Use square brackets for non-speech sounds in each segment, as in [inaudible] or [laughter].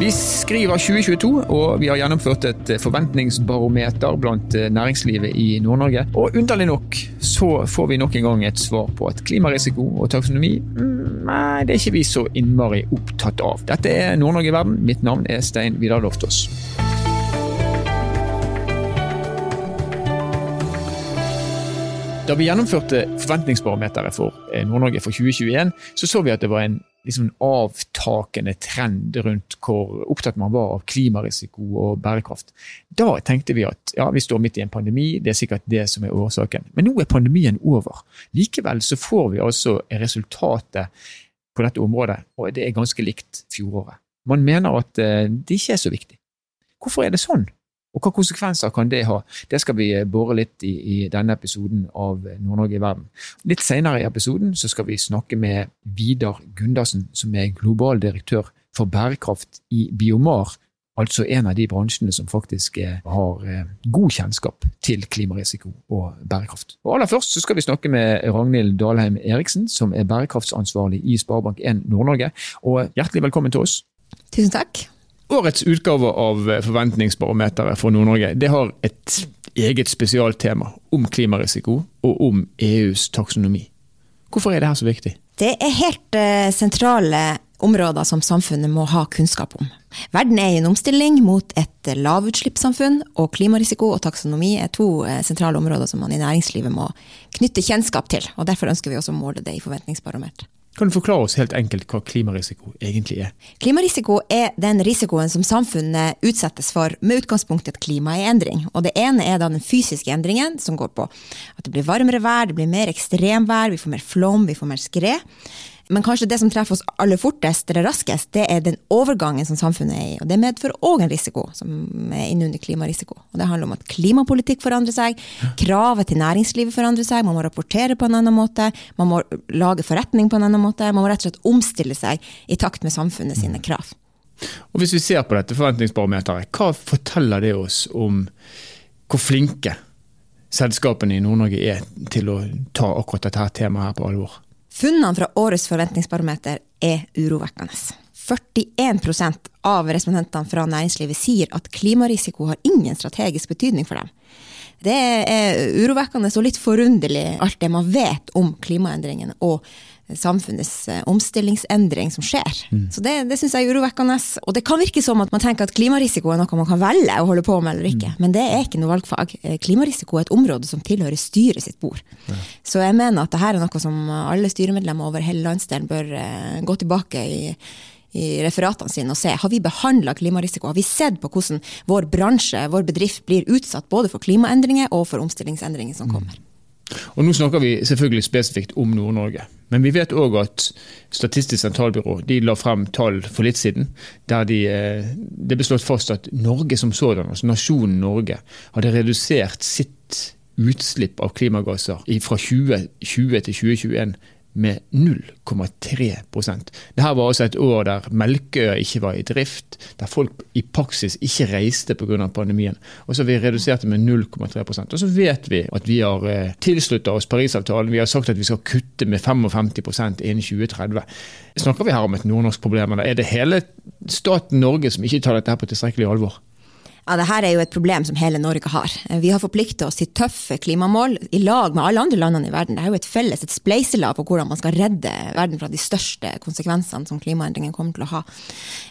Vi skriver 2022, og vi har gjennomført et forventningsbarometer blant næringslivet i Nord-Norge. Og underlig nok så får vi nok en gang et svar på at klimarisiko og taksonomi mm, nei, det er ikke vi så innmari opptatt av. Dette er Nord-Norge i verden. Mitt navn er Stein Vidar Loftaas. Da vi gjennomførte forventningsbarometeret for Nord-Norge for 2021, så så vi at det var en liksom avtakende trend rundt hvor opptatt man var av klimarisiko og bærekraft. Da tenkte vi at ja, vi står midt i en pandemi, det er sikkert det som er årsaken. Men nå er pandemien over. Likevel så får vi altså resultatet på dette området, og det er ganske likt fjoråret. Man mener at eh, det ikke er så viktig. Hvorfor er det sånn? Og hva konsekvenser kan det ha? Det skal vi eh, bore litt i, i denne episoden av Nord-Norge i verden. Litt senere i episoden så skal vi snakke med Vidar Gundersen, som er global direktør for bærekraft i Biomar, altså en av de bransjene som faktisk eh, har eh, god kjennskap til klimarisiko og bærekraft. Og aller først så skal vi snakke med Ragnhild Dalheim Eriksen, som er bærekraftsansvarlig i Sparebank1 Nord-Norge. Og hjertelig velkommen til oss. Tusen takk. Årets utgave av Forventningsbarometeret for Nord-Norge det har et eget spesialtema om klimarisiko og om EUs taksonomi. Hvorfor er det her så viktig? Det er helt uh, sentrale områder som samfunnet må ha kunnskap om. Verden er i en omstilling mot et lavutslippssamfunn, og klimarisiko og taksonomi er to uh, sentrale områder som man i næringslivet må knytte kjennskap til. og Derfor ønsker vi også å måle det i forventningsbarometeret. Kan du forklare oss helt enkelt hva klimarisiko egentlig er? Klimarisiko er den risikoen som samfunnet utsettes for med utgangspunkt i at klimaet er i endring. Og det ene er den fysiske endringen, som går på at det blir varmere vær, det blir mer ekstremvær, vi får mer flom, vi får mer skred. Men kanskje det som treffer oss aller fortest eller raskest, det er den overgangen som samfunnet er i. Og det medfører òg en risiko som er innunder klimarisiko. Og det handler om at klimapolitikk forandrer seg, kravet til næringslivet forandrer seg, man må rapportere på en annen måte, man må lage forretning på en annen måte, man må rett og slett omstille seg i takt med samfunnet sine krav. Og Hvis vi ser på dette forventningsbarometeret, hva forteller det oss om hvor flinke selskapene i Nord-Norge er til å ta akkurat dette temaet her på alvor? Funnene fra årets forventningsbarometer er urovekkende. 41% av respondentene fra næringslivet sier at klimarisiko har ingen strategisk betydning for dem. Det er urovekkende og litt forunderlig, alt det man vet om klimaendringene og samfunnets eh, omstillingsendring som skjer. Mm. Så Det, det syns jeg er urovekkende. Og det kan virke som at man tenker at klimarisiko er noe man kan velge å holde på med eller ikke, mm. men det er ikke noe valgfag. Eh, klimarisiko er et område som tilhører styret sitt bord. Ja. Så jeg mener at dette er noe som alle styremedlemmer over hele landsdelen bør uh, gå tilbake i i referatene sine og se har vi behandla klimarisiko. Har vi sett på hvordan vår bransje, vår bedrift, blir utsatt både for klimaendringer og for omstillingsendringer som mm. kommer. Og Nå snakker vi selvfølgelig spesifikt om Nord-Norge. Men vi vet òg at Statistisk sentralbyrå de la frem tall for litt siden der de, eh, det ble slått fast at Norge som sådan, altså nasjonen Norge, hadde redusert sitt utslipp av klimagasser fra 2020 til 2021 med 0,3% Dette var altså et år der Melkøya ikke var i drift, der folk i praksis ikke reiste pga. pandemien. Og så vi reduserte med 0,3% Og så vet vi at vi har tilslutta tilsluttet oss Parisavtalen. Vi har sagt at vi skal kutte med 55% innen 2030. Snakker vi her om et nordnorsk problem, eller er det hele staten Norge som ikke tar dette på tilstrekkelig alvor? Ja, Dette er jo et problem som hele Norge har. Vi har forpliktet oss til tøffe klimamål i lag med alle andre landene i verden. Det er jo et felles et spleiselag på hvordan man skal redde verden fra de største konsekvensene som klimaendringen kommer til å ha.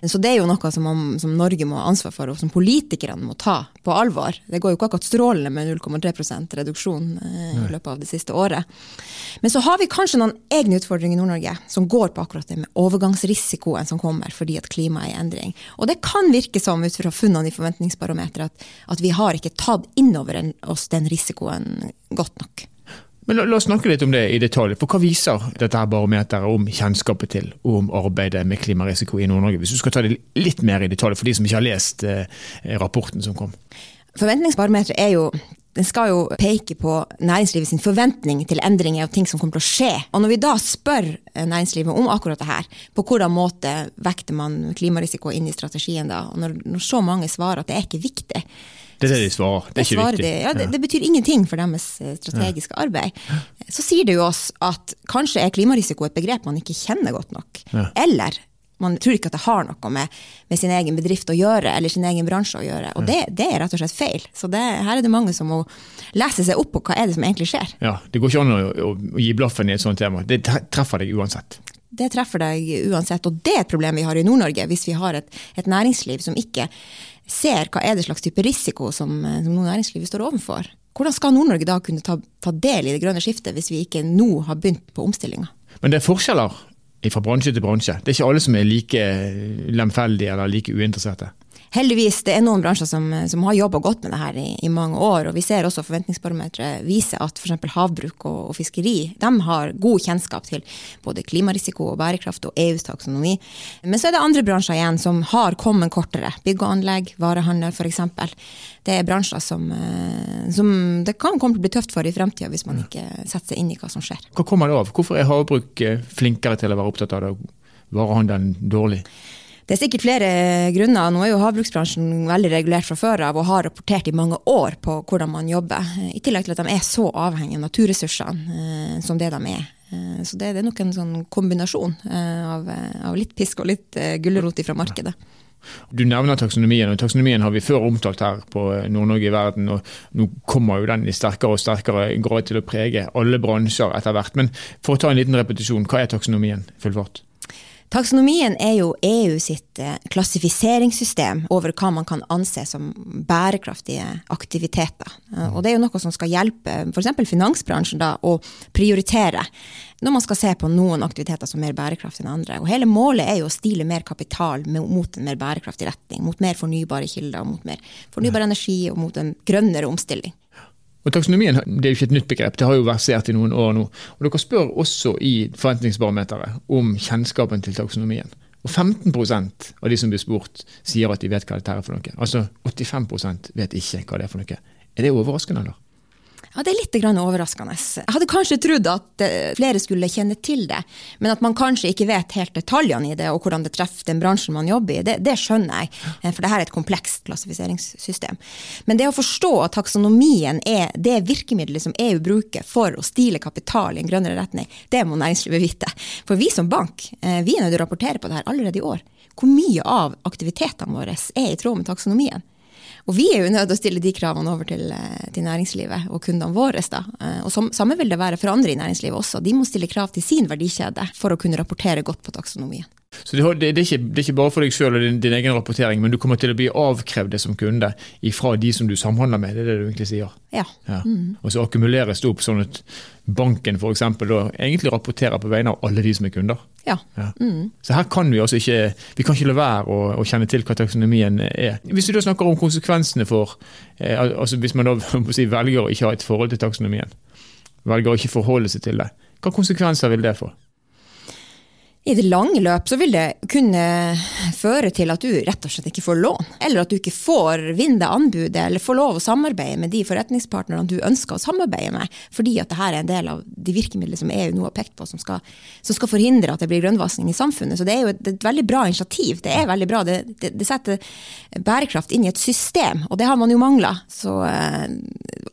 Så det er jo noe som, som Norge må ha ansvar for, og som politikerne må ta på alvor. Det går jo ikke akkurat strålende med 0,3 reduksjon eh, i løpet av det siste året. Men så har vi kanskje noen egne utfordringer i Nord-Norge som går på akkurat det med overgangsrisikoen som kommer fordi at klimaet er i endring. Og det kan virke som ut fra funnene i forventningsbarometeret at, at vi har ikke tatt inn over oss den risikoen godt nok. Men la, la, oss snakke litt om det i detalj. For Hva viser dette her barometeret om kjennskapet til og om arbeidet med klimarisiko i Nord-Norge? Hvis du skal ta det litt mer i detalj for de som ikke har lest eh, rapporten som kom. Forventningsbarometeret er jo den skal jo peke på næringslivet sin forventning til endringer og ting som kommer til å skje. Og når vi da spør eh, næringslivet om akkurat det her, på hvordan måte vekter man klimarisiko inn i strategien da, og når, når så mange svarer at det er ikke viktig, det er det de svarer. Det er ikke viktig. Det. Ja, det, det, betyr ingenting for deres eh, strategiske ja. arbeid. Så sier det jo oss at kanskje er klimarisiko et begrep man ikke kjenner godt nok. Ja. Eller man tror ikke at det har noe med, med, sin egen bedrift å gjøre, eller sin egen bransje å gjøre. Og det, det er rett og slett feil. Så det, her er det mange som må lese seg opp på hva er det som egentlig skjer. Ja, Det går ikke an å, å, å gi blaffen i et sånt tema. Det treffer deg uansett. Det treffer deg uansett, og det er et problem vi har i Nord-Norge, hvis vi har et, et, næringsliv som ikke ser hva er det slags type risiko som, som næringslivet står overfor. Hvordan skal Nord-Norge da kunne ta, ta, del i det grønne skiftet, hvis vi ikke nå har begynt på omstillinga? Men det er forskjeller fra bransje til bransje. Det er ikke alle som er like lemfeldige eller like uinteresserte heldigvis det er noen bransjer som, som har jobba godt med det her i, i, mange år. og Vi ser også forventningsbarometeret viser at f.eks. havbruk og, og, fiskeri de har god kjennskap til både klimarisiko og bærekraft og EUs taksonomi. Men så er det andre bransjer igjen som har kommet kortere. Bygg og anlegg, varehandel f.eks. Det er bransjer som, eh, som, det kan komme til å bli tøft for i fremtida hvis man ikke setter seg inn i hva som skjer. Hva kommer det av? Hvorfor er havbruk eh, flinkere til å være opptatt av det, varehandelen dårlig? Det er sikkert flere grunner. Nå er jo havbruksbransjen veldig regulert fra før av og har rapportert i mange år på hvordan man jobber. I tillegg til at de er så avhengige av naturressursene eh, som det de er. Eh, så det, det, er nok en sånn kombinasjon eh, av, av, litt pisk og litt eh, gulrot fra markedet. Du nevner taksonomien, og taksonomien har vi før omtalt her på Nord-Norge i verden. og Nå kommer jo den i sterkere og sterkere grad til å prege alle bransjer etter hvert. Men for å ta en liten repetisjon, hva er taksonomien? Full fart. Taksonomien er jo EU sitt eh, klassifiseringssystem over hva man kan anse som bærekraftige aktiviteter. Eh, og det er jo noe som skal hjelpe f.eks. finansbransjen da, å prioritere når man skal se på noen aktiviteter som er mer bærekraftige enn andre. Og hele målet er jo å stile mer kapital mot en mer bærekraftig retning, mot mer fornybare kilder, mot mer fornybar energi og mot en grønnere omstilling. Og Taksonomien det er jo ikke et nytt begrep, det har jo versert i noen år nå. Og Dere spør også i Forventningsbarometeret om kjennskapen til taksonomien. Og 15% av de som blir spurt, sier at de vet hva dette er for noe. Altså 85% vet ikke hva det er for noe. Er det overraskende, eller? Ja, Det er litt overraskende. Jeg hadde kanskje trodd at eh, flere skulle kjenne til det, men at man kanskje ikke vet helt detaljene i det, og hvordan det treffer den bransjen man jobber i, det, det skjønner jeg. Eh, for dette er et komplekst klassifiseringssystem. Men det å forstå at taksonomien er det virkemidlet som EU bruker for å stile kapital i en grønnere retning, det må næringslivet vite. For vi som bank eh, vi er nødt til å rapportere på det her allerede i år. Hvor mye av aktivitetene våre er i tråd med taksonomien? Og vi er jo nødt til å stille de kravene over til, eh, til næringslivet og kundene våre. Da. Eh, og som, samme vil det være for andre i næringslivet også. De må stille krav til sin verdikjede for å kunne rapportere godt på taksonomien. Så det, det, er, ikke, det er, ikke, bare for deg selv og din, din, egen rapportering, men du kommer til å bli avkrevd det som kunde ifra de som du samhandler med. Det er det du egentlig sier? Ja. ja. Mm. Og så akkumuleres det opp sånn at banken eksempel, egentlig rapporterer på vegne av alle de som er kunder. Ja. ja. Mm. Så her kan vi altså ikke vi kan ikke la være å, å, kjenne til hva taksonomien er. Hvis vi da snakker om konsekvensene for eh, altså Hvis man da [laughs] si, velger å ikke ha et forhold til taksonomien, velger å ikke forholde seg til det, hva konsekvenser vil det få? I det lange løp så vil det kunne føre til at du rett og slett ikke får lån. Eller at du ikke får vinne anbudet eller får lov å samarbeide med de forretningspartnerne du ønsker å samarbeide med. Fordi at dette er en del av de virkemidlene som EU nå har pekt på, som skal, som skal forhindre at det blir grønnvasking i samfunnet. Så det er jo et, et veldig bra initiativ. Det er veldig bra. Det, det, det, setter bærekraft inn i et system, og det har man jo mangla. Så eh,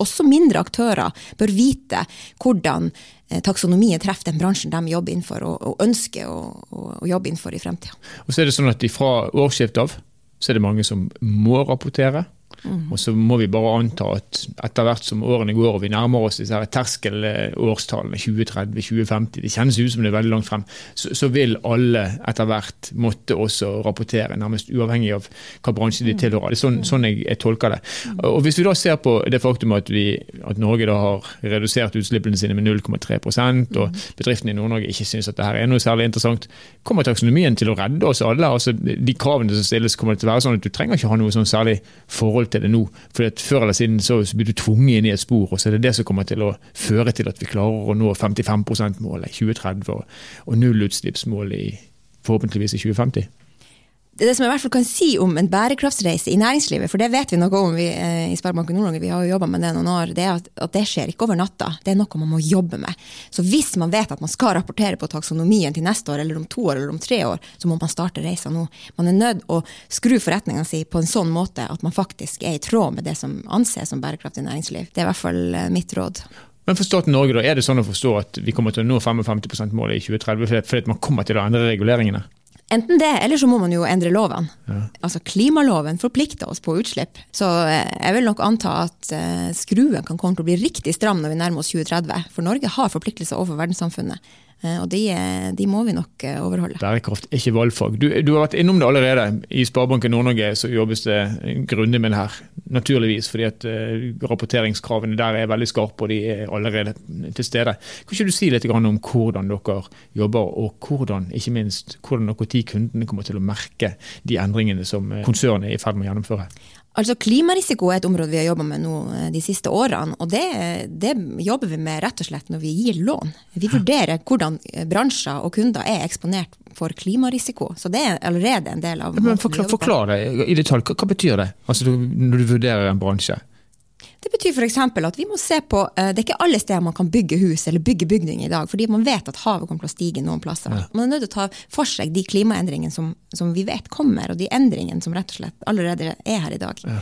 også mindre aktører bør vite hvordan Eh, taksonomien treffer den bransjen de jobber innenfor og, og ønsker å, og, og jobbe innenfor i fremtida. Og så er det sånn at Fra årsskiftet av så er det mange som må rapportere. Mm. Og så må vi bare anta at etter hvert som årene går og vi nærmer oss disse terskelårstallene 2030, 2050, det kjennes ut som det er veldig langt frem, så, så, vil alle etter hvert måtte også rapportere, nærmest uavhengig av hva bransje de mm. tilhører. Det er sånn, sånn jeg, jeg, tolker det. Mm. Og Hvis vi da ser på det faktum at, vi, at Norge da har redusert utslippene sine med 0,3 og mm. bedriftene i Nord-Norge ikke syns at dette er noe særlig interessant, kommer taksonomien til å redde oss alle? Altså, de kravene som stilles kommer til å være sånn at du trenger ikke ha noe sånn særlig forhold til til det nå. For Før eller siden så blir du tvunget inn i et spor, og så er det det som kommer til å føre til at vi klarer å nå 55 %-målet i 2030 og, og nullutslippsmålet forhåpentligvis i 2050 det som jeg i hvert fall kan si om en bærekraftsreise i næringslivet, for det vet vi noe om vi, eh, i Sparebanken Nord-Norge, vi har jo jobba med det noen år, det er at, at, det skjer ikke over natta. Det er noe man må jobbe med. Så hvis man vet at man skal rapportere på taksonomien til neste år, eller om to år, eller om tre år, så må man starte reisa nå. Man er nødt å skru forretninga si på en sånn måte at man faktisk er i tråd med det som anses som bærekraftig næringsliv. Det er i hvert fall eh, mitt råd. Men for staten Norge, da, er det sånn å forstå at vi kommer til å nå 55 %-målet i 2030 fordi man kommer til å endre reguleringene? Enten det, eller så må man jo endre loven. Ja. Altså Klimaloven forplikter oss på utslipp. Så eh, jeg vil nok anta at uh, skruen kan komme til å bli riktig stram når vi nærmer oss 2030. For Norge har forpliktelser overfor verdenssamfunnet. Eh, og de, de, må vi nok eh, overholde. Bærekraft er ikke valgfag. Du, du, har vært innom det allerede. I Sparebanken Nord-Norge så jobbes det grundig med det her. Naturligvis, fordi at rapporteringskravene der er veldig skarpe og de er allerede til stede. Kan ikke du si litt om hvordan dere jobber, og hvordan ikke minst, hvordan og når kundene kommer til å merke de endringene som konsernet er i ferd med å gjennomføre? Altså Klimarisiko er et område vi har jobba med nå eh, de siste årene. og det, det, jobber vi med rett og slett når vi gir lån. Vi vurderer hvordan eh, bransjer og kunder er eksponert for klimarisiko. Så det er allerede en del av Men Forklar, forklar det i detalj. Hva, hva betyr det altså, når du vurderer en bransje? Det betyr f.eks. at vi må se på eh, Det er ikke alle steder man kan bygge hus eller bygge bygninger i dag, fordi man vet at havet kommer til å stige noen plasser. Ja. Man er nødt til å ta for seg de klimaendringene som, som, vi vet kommer, og de endringene som rett og slett allerede er her i dag. Ja.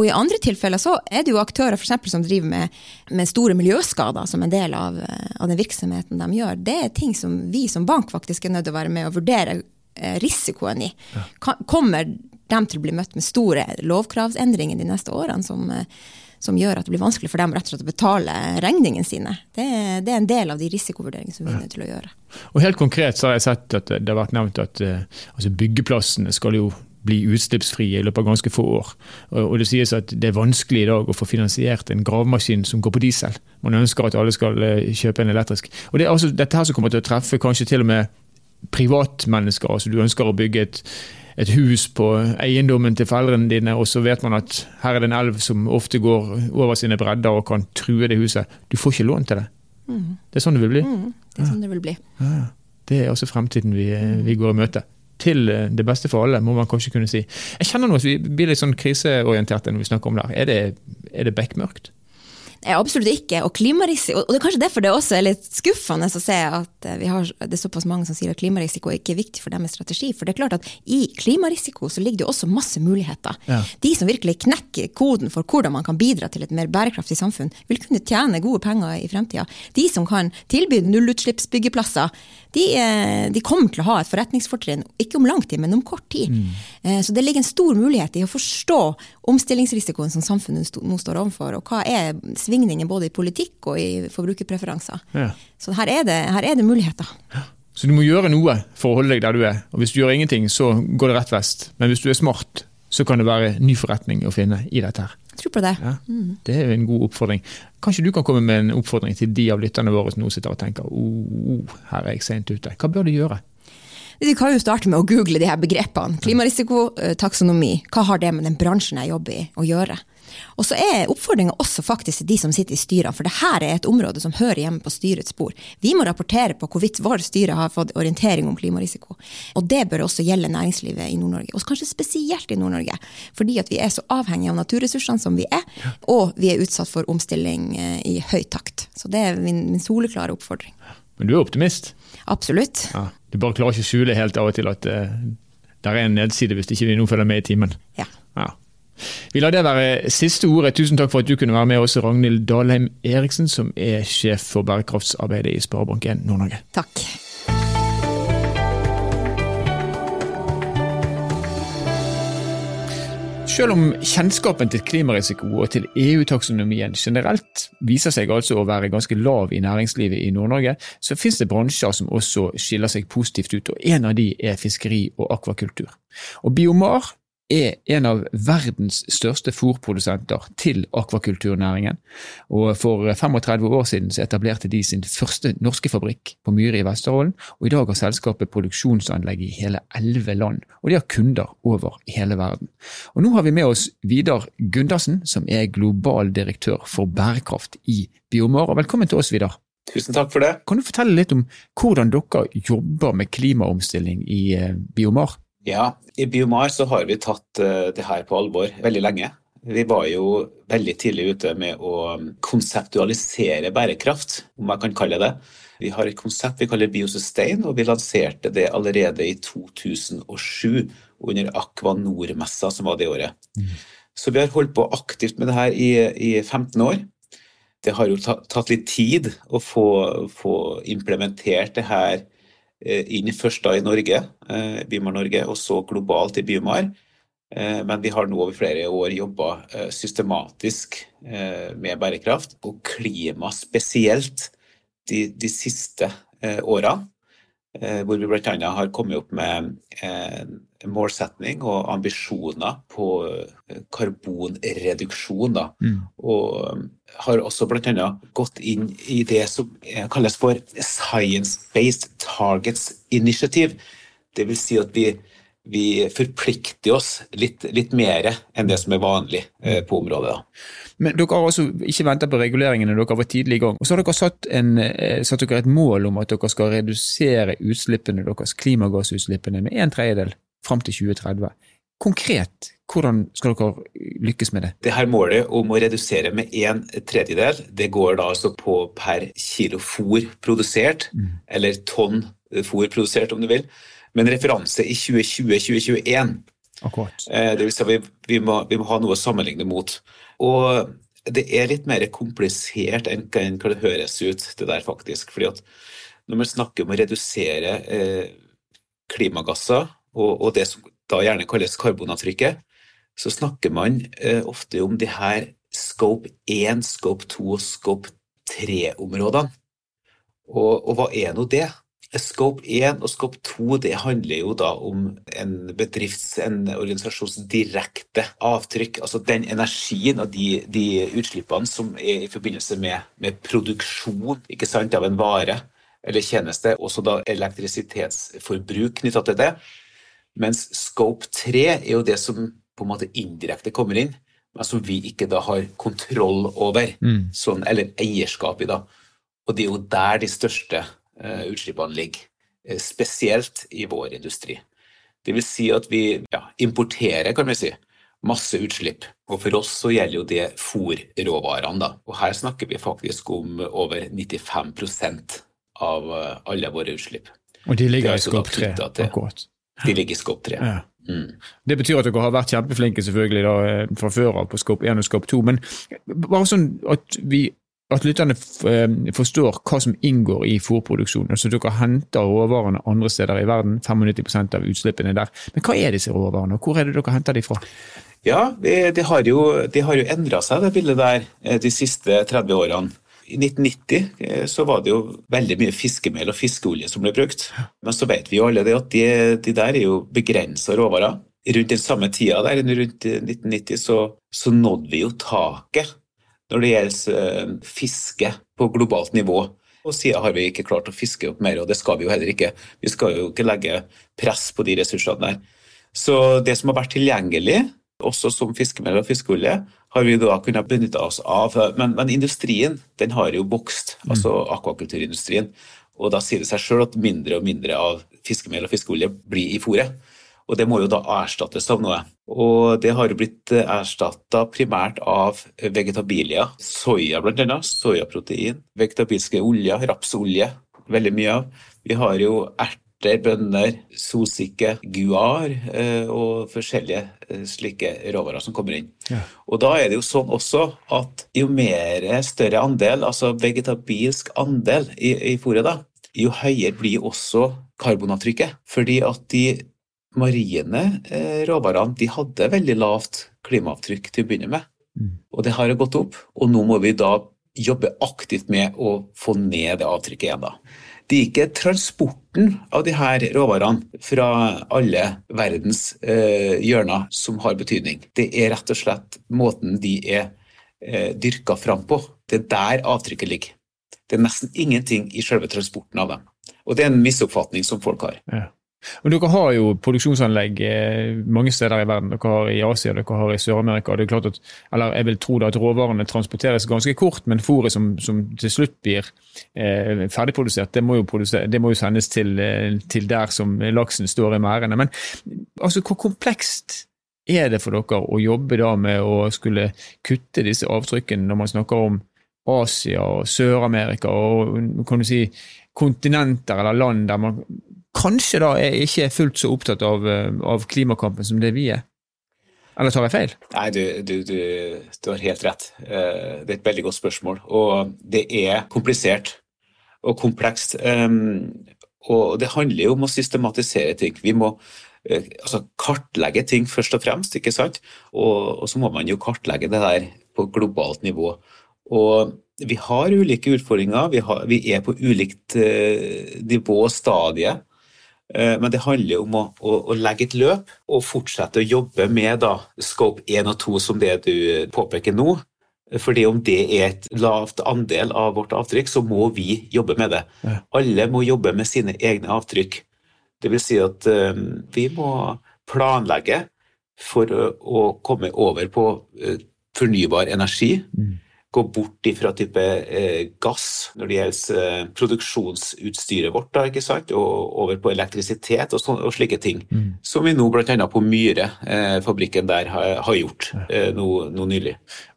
Og i andre tilfeller så er det jo aktører for eksempel, som driver med, med, store miljøskader som en del av, eh, av, den virksomheten de gjør. Det er ting som vi som bank faktisk er nødt til å være med og vurdere eh, risikoen i. Ja. Kommer de til å bli møtt med store lovkravsendringer de neste årene som som gjør at det blir vanskelig for dem rett og slett å betale regningene sine. Det, det er en del av de risikovurderingene som vi er nødt til å gjøre. Og Helt konkret så har jeg sett at det har vært nevnt at uh, altså byggeplassene skal jo bli utslippsfrie i løpet av ganske få år. Og, Det sies at det er vanskelig i dag å få finansiert en gravemaskin som går på diesel. Man ønsker at alle skal uh, kjøpe en elektrisk. Og Det er altså dette her som kommer til å treffe kanskje til og med privatmennesker. altså Du ønsker å bygge et et hus på eiendommen til foreldrene dine, og så vet man at her er det en elv som ofte går over sine bredder og kan true det huset. Du får ikke lån til det. Mm. Det er sånn det vil bli. Mm, det er sånn det vil bli. Ja. Det er også fremtiden vi, vi går i møte til eh, det beste for alle, må man kanskje kunne si. Jeg kjenner nå at vi blir litt sånn kriseorienterte når vi snakker om det. Er det, er det bekmørkt? Absolutt ikke. Og klimarisiko Og det er kanskje derfor det også er litt skuffende å se at eh, vi har, det er såpass mange som sier at klimarisiko ikke er viktig for deres strategi. For det er klart at i klimarisiko så ligger det også masse muligheter. Ja. De som virkelig knekker koden for hvordan man kan bidra til et mer bærekraftig samfunn, vil kunne tjene gode penger i fremtida. De som kan tilby nullutslippsbyggeplasser, de, eh, de, kommer til å ha et forretningsfortrinn, ikke om lang tid, men om kort tid. Mm. Eh, så det ligger en stor mulighet i å forstå omstillingsrisikoen som samfunnet nå står overfor, og hva er svingninger både i politikk og i forbrukerpreferanser. Ja. Så her er, det, her er det muligheter. Ja. Så du må gjøre noe for å holde deg der du er. Og hvis du gjør ingenting, så går det rett vest. Men hvis du er smart, så kan det være ny forretning å finne i dette her. Jeg tror på det. Ja, mm. Det er en god oppfordring. Kanskje du kan komme med en oppfordring til de av lytterne våre som nå sitter og tenker oh, oh, her er jeg sent ute. Hva bør de gjøre? Vi kan jo starte med å google de her begrepene. Klimarisiko, eh, taksonomi. Hva har det med den bransjen jeg jobber i å gjøre? Og så er oppfordringa også faktisk til de som sitter i styrene, for dette er et område som hører hjemme på styrets spor. Vi må rapportere på hvorvidt vår styre har fått orientering om klimarisiko. Og det bør også gjelde næringslivet i Nord-Norge, og kanskje spesielt i Nord-Norge. Fordi at vi er så avhengige av naturressursene som vi er, og vi er utsatt for omstilling eh, i høy takt. Så det er min, min soleklare oppfordring. Men du er optimist? Absolutt. Ja, du bare klarer ikke å skjule helt av og til at uh, det er en nedside hvis ikke vi nå følger med i timen. Ja. ja. Vi lar det være siste ordet. Tusen takk for at du kunne være med oss, Ragnhild Dalheim Eriksen, som er sjef for bærekraftsarbeidet i Sparebank1 Nord-Norge. Takk. Selv om kjennskapen til klimarisiko og til EU-taksonomien generelt viser seg altså å være ganske lav i næringslivet i Nord-Norge, så finnes det bransjer som også skiller seg positivt ut, og en av de er fiskeri og akvakultur. Og Biomar er en av verdens største fôrprodusenter til akvakulturnæringen. Og For 35 år siden så etablerte de sin første norske fabrikk på Myre i Vesterålen. og I dag har selskapet produksjonsanlegg i hele elleve land, og de har kunder over hele verden. Og Nå har vi med oss Vidar Gundersen, som er global direktør for bærekraft i Biomar. og Velkommen til oss, Vidar. Tusen takk for det. Kan du fortelle litt om hvordan dere jobber med klimaomstilling i eh, Biomar? Ja, i Biomar så har vi tatt uh, det her på alvor veldig lenge. Vi var jo veldig tidlig ute med å konseptualisere bærekraft, om jeg kan kalle det. Vi har et konsept vi kaller Biosustain, og vi lanserte det allerede i 2007 under Aqua Nord-messa som var det året. Mm. Så vi har holdt på aktivt med det her i, i 15 år. Det har jo tatt litt tid å få, få implementert det her inn først da i Norge, Bymar Norge, og så globalt i Bymar. Men vi har nå over flere år jobba systematisk med bærekraft, og klima spesielt, de, de siste. Eh, hvor vi bl.a. har kommet opp med målsetning og ambisjoner på karbonreduksjon. karbonreduksjon. Mm. Og har også bl.a. gått inn i det som kalles for Science Based Targets Initiative. Det vil si at vi vi forplikter oss litt, litt mer enn det som er vanlig eh, på området. Da. Men dere har altså ikke venta på reguleringene, dere var tidlig i gang. Og så har dere satt, en, eh, satt dere et mål om at dere skal redusere utslippene deres, klimagassutslippene med en tredjedel fram til 2030. Konkret, hvordan skal dere lykkes med det? Det her Målet om å redusere med en tredjedel, det går da altså på per kilo fôr produsert, mm. eller tonn fôr produsert, om du vil med en referanse i 2020-2021. Eh, det vil si vi, vi, må, vi må ha noe å sammenligne mot. Og det er litt mer komplisert enn hva det høres ut, det der faktisk. fordi at når man snakker om å redusere eh, klimagasser, og, og, det som da gjerne kalles karbonavtrykket, så snakker man eh, ofte om de her scope 1, scope 2 og scope 3-områdene. Og, og, hva er nå det? Scope 1 og Scope 2 det handler jo da om en bedrifts, en organisasjons direkte avtrykk. Altså den energien og de, de utslippene som er i forbindelse med, med produksjon sant, av en vare eller tjeneste. Også da elektrisitetsforbruk knytta til det. Mens Scope 3 er jo det som på en måte indirekte kommer inn, men som vi ikke da har kontroll over, mm. sånn, eller eierskap i. da. Og det er jo der de største uh, utslippene ligger, eh, spesielt i vår industri. Det vil si at vi ja, importerer, kan vi si, masse utslipp. Og for oss så gjelder jo det fòrråvarene, da. Og her snakker vi faktisk om over 95 av eh, alle våre utslipp. Og de ligger i skop 3, akkurat. De ligger i skop 3. Ja. Mm. Det betyr at dere har vært kjempeflinke selvfølgelig da, fra før av på skop 1 og skop 2, men bare sånn at vi at lytterne eh, forstår hva som inngår i fôrproduksjonen. Altså dere henter råvarene andre steder i verden, 95% av utslippene der. Men hva er disse råvarene, og hvor er det dere henter de fra? Ja, Det, har jo, de jo endra seg, det bildet der, eh, de siste 30 årene. I 1990 eh, så var det jo veldig mye fiskemel og fiskeolje som ble brukt. Men så vet vi jo alle det at de, de der er jo begrensa råvarer. Rundt den samme tida, der, rundt 1990, så, så nådde vi jo taket når det gjelder eh, fiske på globalt nivå. Og siden har vi ikke klart å fiske opp mer, og det skal vi jo heller ikke. Vi skal jo ikke legge press på de ressursene der. Så det som har vært tilgjengelig, også som fiskemel og fiskeolje, har vi da kunnet benytte oss av. Men, men industrien den har jo vokst, mm. altså akvakulturindustrien. Og da sier det seg sjøl at mindre og mindre av fiskemel og fiskeolje blir i fôret. Og det må jo da erstattes av noe. Og det har jo blitt erstatta primært av vegetabilier. Soya bl.a. Soyaprotein. Vegetabilske oljer, rapsolje. Veldig mye av. Vi har jo erter, bønner, sosike, guar eh, og forskjellige eh, slike råvarer som kommer inn. Ja. Og da er det jo sånn også at jo mer større andel, altså vegetabilsk andel i, i fôret, da, jo høyere blir også karbonavtrykket. Fordi at de marine eh, råvarene de hadde veldig lavt klimaavtrykk til å begynne med. Mm. Og det har gått opp, og nå må vi da jobbe aktivt med å få ned det avtrykket igjen. da. Det er ikke transporten av her råvarene fra alle verdens eh, hjørner som har betydning. Det er rett og slett måten de er eh, dyrka fram på. Det er der avtrykket ligger. Det er nesten ingenting i selve transporten av dem. Og det er en misoppfatning som folk har. Ja. Og Dere har jo produksjonsanlegg eh, mange steder i verden. Dere har i Asia, dere har i Sør-Amerika. det er klart at, eller Jeg vil tro at råvarene transporteres ganske kort, men fôret som, som, til slutt blir eh, ferdigprodusert, det må, det må jo, sendes til, eh, til, der som laksen står i merdene. Men altså, hvor komplekst er det for dere å jobbe da med å skulle kutte disse avtrykkene når man snakker om Asia og Sør-Amerika og kan du si, kontinenter eller land der man kanskje da er ikke fullt så opptatt av, eh, av, klimakampen som det vi er? Eller tar jeg feil? Nei, du, du, du, du, har helt rett. Eh, det er et veldig godt spørsmål. Og det er komplisert og komplekst. Ehm, Og det handler jo om å systematisere ting. Vi må eh, altså, kartlegge ting først og fremst, ikke sant? Og, og, så må man jo kartlegge det der på globalt nivå. Og vi har ulike utfordringer, vi, har, vi er på ulikt eh, nivå og stadie. Eh, men det handler om å, å, å, legge et løp og fortsette å jobbe med da, scope 1 og 2, som det du påpeker nå. Fordi om det er et lavt andel av vårt avtrykk, så må vi jobbe med det. Ja. Alle må jobbe med sine egne avtrykk. Det vil si at um, vi må planlegge for å, å komme over på uh, fornybar energi. Mm gå bort fra type eh, gass når det gjelder eh, produksjonsutstyret vårt, da, ikke sant? og over på elektrisitet og, sån, og slike ting. Mm. Som vi nå bl.a. på Myre, eh, fabrikken der, har, har gjort eh, nå, nå nylig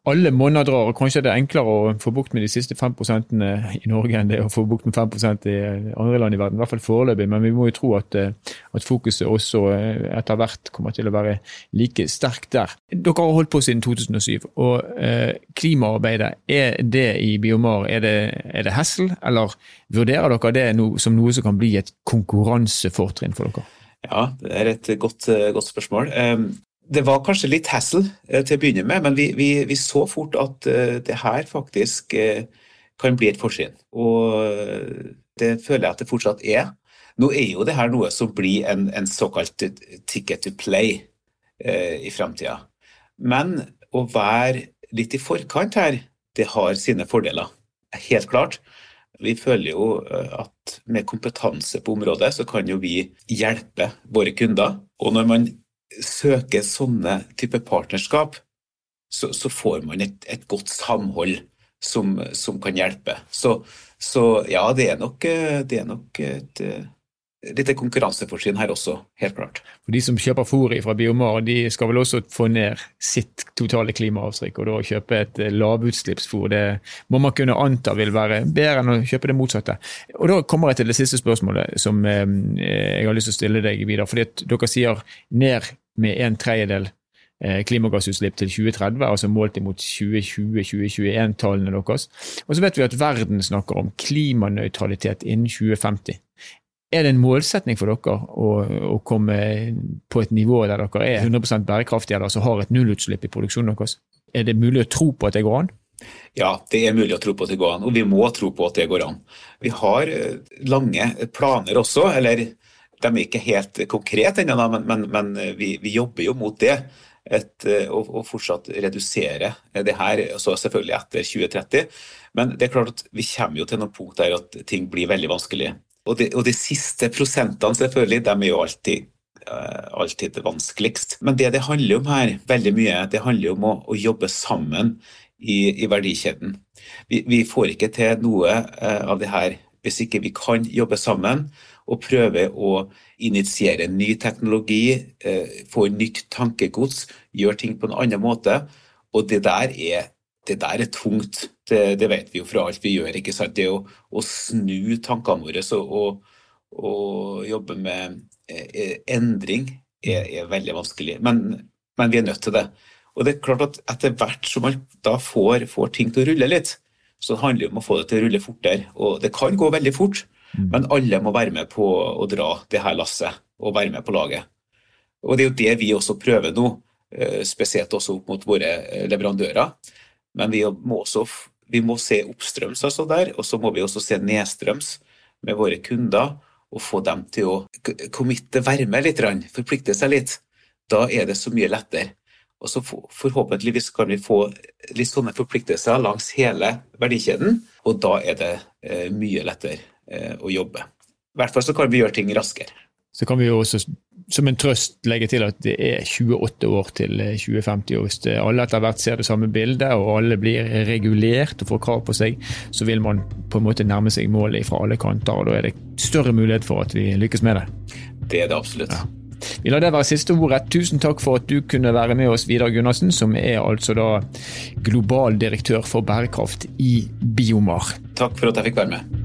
alle måneder drar, og kanskje det er enklere å få bukt med de siste 5% i Norge enn det å få bukt med 5 i andre land i verden, i hvert fall foreløpig. Men vi må jo tro at, eh, at, fokuset også eh, etter hvert kommer til å være like sterkt der. Dere har holdt på siden 2007, og eh, klimaarbeidet, er det i Biomar, er det, er det hessel, eller vurderer dere det som noe som kan bli et konkurransefortrinn for dere? Ja, det er et godt, eh, godt spørsmål. Det var kanskje litt hassle eh, til å begynne med, men vi, vi, vi så fort at uh, det her faktisk uh, kan bli et fortrinn. Og det føler jeg at det fortsatt er. Nå er jo det her noe som blir en, en såkalt ticket to play eh, i framtida. Men å være litt i forkant her, det har sine fordeler. Helt klart. Vi føler jo at med kompetanse på området, så kan jo vi hjelpe våre kunder. Og når man søker sånne type partnerskap, så, så får man et, et godt samhold som, som, kan hjelpe. Så, så ja, det er nok, det er nok et lite konkurransefortrinn her også, helt klart. For De som kjøper fôr fra Biomar, de skal vel også få ned sitt totale klimaavtrykk, og da kjøpe et lavutslippsfôr, det må man kunne anta vil være bedre enn å kjøpe det motsatte. Og Da kommer jeg til det siste spørsmålet som eh, jeg har lyst til å stille deg videre. fordi at Dere sier ned med en tredjedel eh, klimagassutslipp til 2030, altså målt imot 2020-2021-tallene deres. Og så vet vi at verden snakker om klimanøytralitet innen 2050. Er det en målsetning for dere å, å, komme på et nivå der dere er 100% bærekraftige, eller altså har et nullutslipp i produksjonen deres? Er det mulig å tro på at det går an? Ja, det er mulig å tro på at det går an, og vi må tro på at det går an. Vi har eh, lange planer også, eller de er ikke helt konkrete ennå, men, men, men vi, vi, jobber jo mot det. Et, eh, å, å, fortsatt redusere det her, så selvfølgelig etter 2030. Men det er klart at vi kommer jo til noen punkt der at ting blir veldig vanskelig. Og de, og de siste prosentene, selvfølgelig, de er jo alltid, uh, alltid vanskeligst. Men det det handler om her, veldig mye, det handler om å, å jobbe sammen i, i verdikjeden. Vi, vi, får ikke til noe uh, av det her hvis ikke vi kan jobbe sammen og prøve å initiere ny teknologi, uh, få nytt tankegods, gjøre ting på en annen måte. Og det der er det der er tungt. Det, det, vet vi jo fra alt vi gjør. ikke sant? Det å, å snu tankene våre og, og, jobbe med eh, endring er, er, veldig vanskelig. Men, men, vi er nødt til det. Og det er klart at etter hvert som man da får, får, ting til å rulle litt, så handler det om å få det til å rulle fortere. Og det kan gå veldig fort, mm. men alle må være med på å dra det her lasset og være med på laget. Og det er jo det vi også prøver nå, eh, spesielt også opp mot våre eh, leverandører. Men vi må også vi må se oppstrøms altså der, og så må vi også se nedstrøms med våre kunder og få dem til å committe, være med litt, forplikte seg litt. Da er det så mye lettere. Og så Forhåpentligvis kan vi få litt sånne forpliktelser langs hele verdikjeden, og da er det eh, mye lettere eh, å jobbe. I hvert fall så kan vi gjøre ting raskere. Så kan vi jo også som en trøst legge til at det er 28 år til 2050. og Hvis alle etter hvert ser det samme bildet, og alle blir regulert og får krav på seg, så vil man på en måte nærme seg målet fra alle kanter. og Da er det større mulighet for at vi lykkes med det. Det er det absolutt. Ja. Vi lar det være siste ordet. Tusen takk for at du kunne være med oss, Vidar Gunnarsen, som er altså da global direktør for bærekraft i Biomar. Takk for at jeg fikk være med.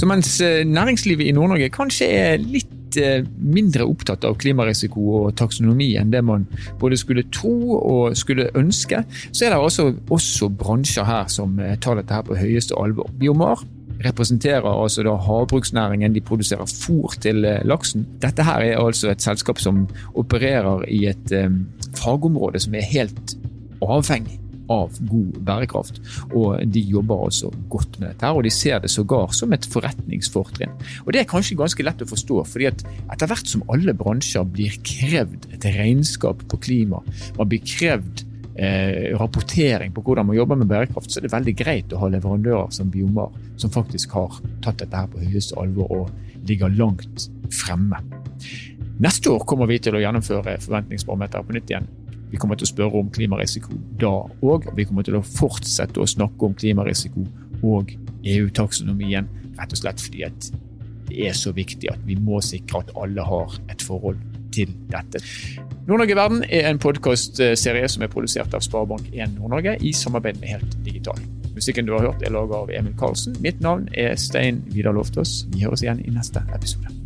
Så mens eh, næringslivet i Nord-Norge kanskje er litt eh, mindre opptatt av klimarisiko og taksonomi enn det man både skulle tro og skulle ønske, så er det også, også bransjer her som eh, tar dette her på høyeste alvor. Biomar representerer altså da havbruksnæringen. De produserer fôr til laksen. Dette her er altså et selskap som opererer i et fagområde som er helt avhengig av god bærekraft. Og de jobber altså godt med dette, og de ser det sågar som et forretningsfortrinn. Og Det er kanskje ganske lett å forstå, fordi at etter hvert som alle bransjer blir krevd et regnskap på klima, man blir krevd eh, rapportering på hvordan man jobber med bærekraft, så er det veldig greit å ha leverandører som Biomar, som faktisk har tatt dette her på høyeste alvor og ligger langt fremme. Neste år kommer vi til å gjennomføre forventningsbarometeret på nytt ign. Vi kommer til å spørre om klimarisiko da òg. Vi kommer til å fortsette å snakke om klimarisiko og EU-taksonomien, rett og slett fordi det er så viktig at vi må sikre at alle har et forhold til dette. Nord-Norge Verden er en podkastserie som er produsert av Sparebank1 Nord-Norge i samarbeid med Helt Digital. Musikken du har hørt er laget av Emil Karlsen. Mitt navn er Stein Vidar Loftaas. Vi høres igjen i neste episode.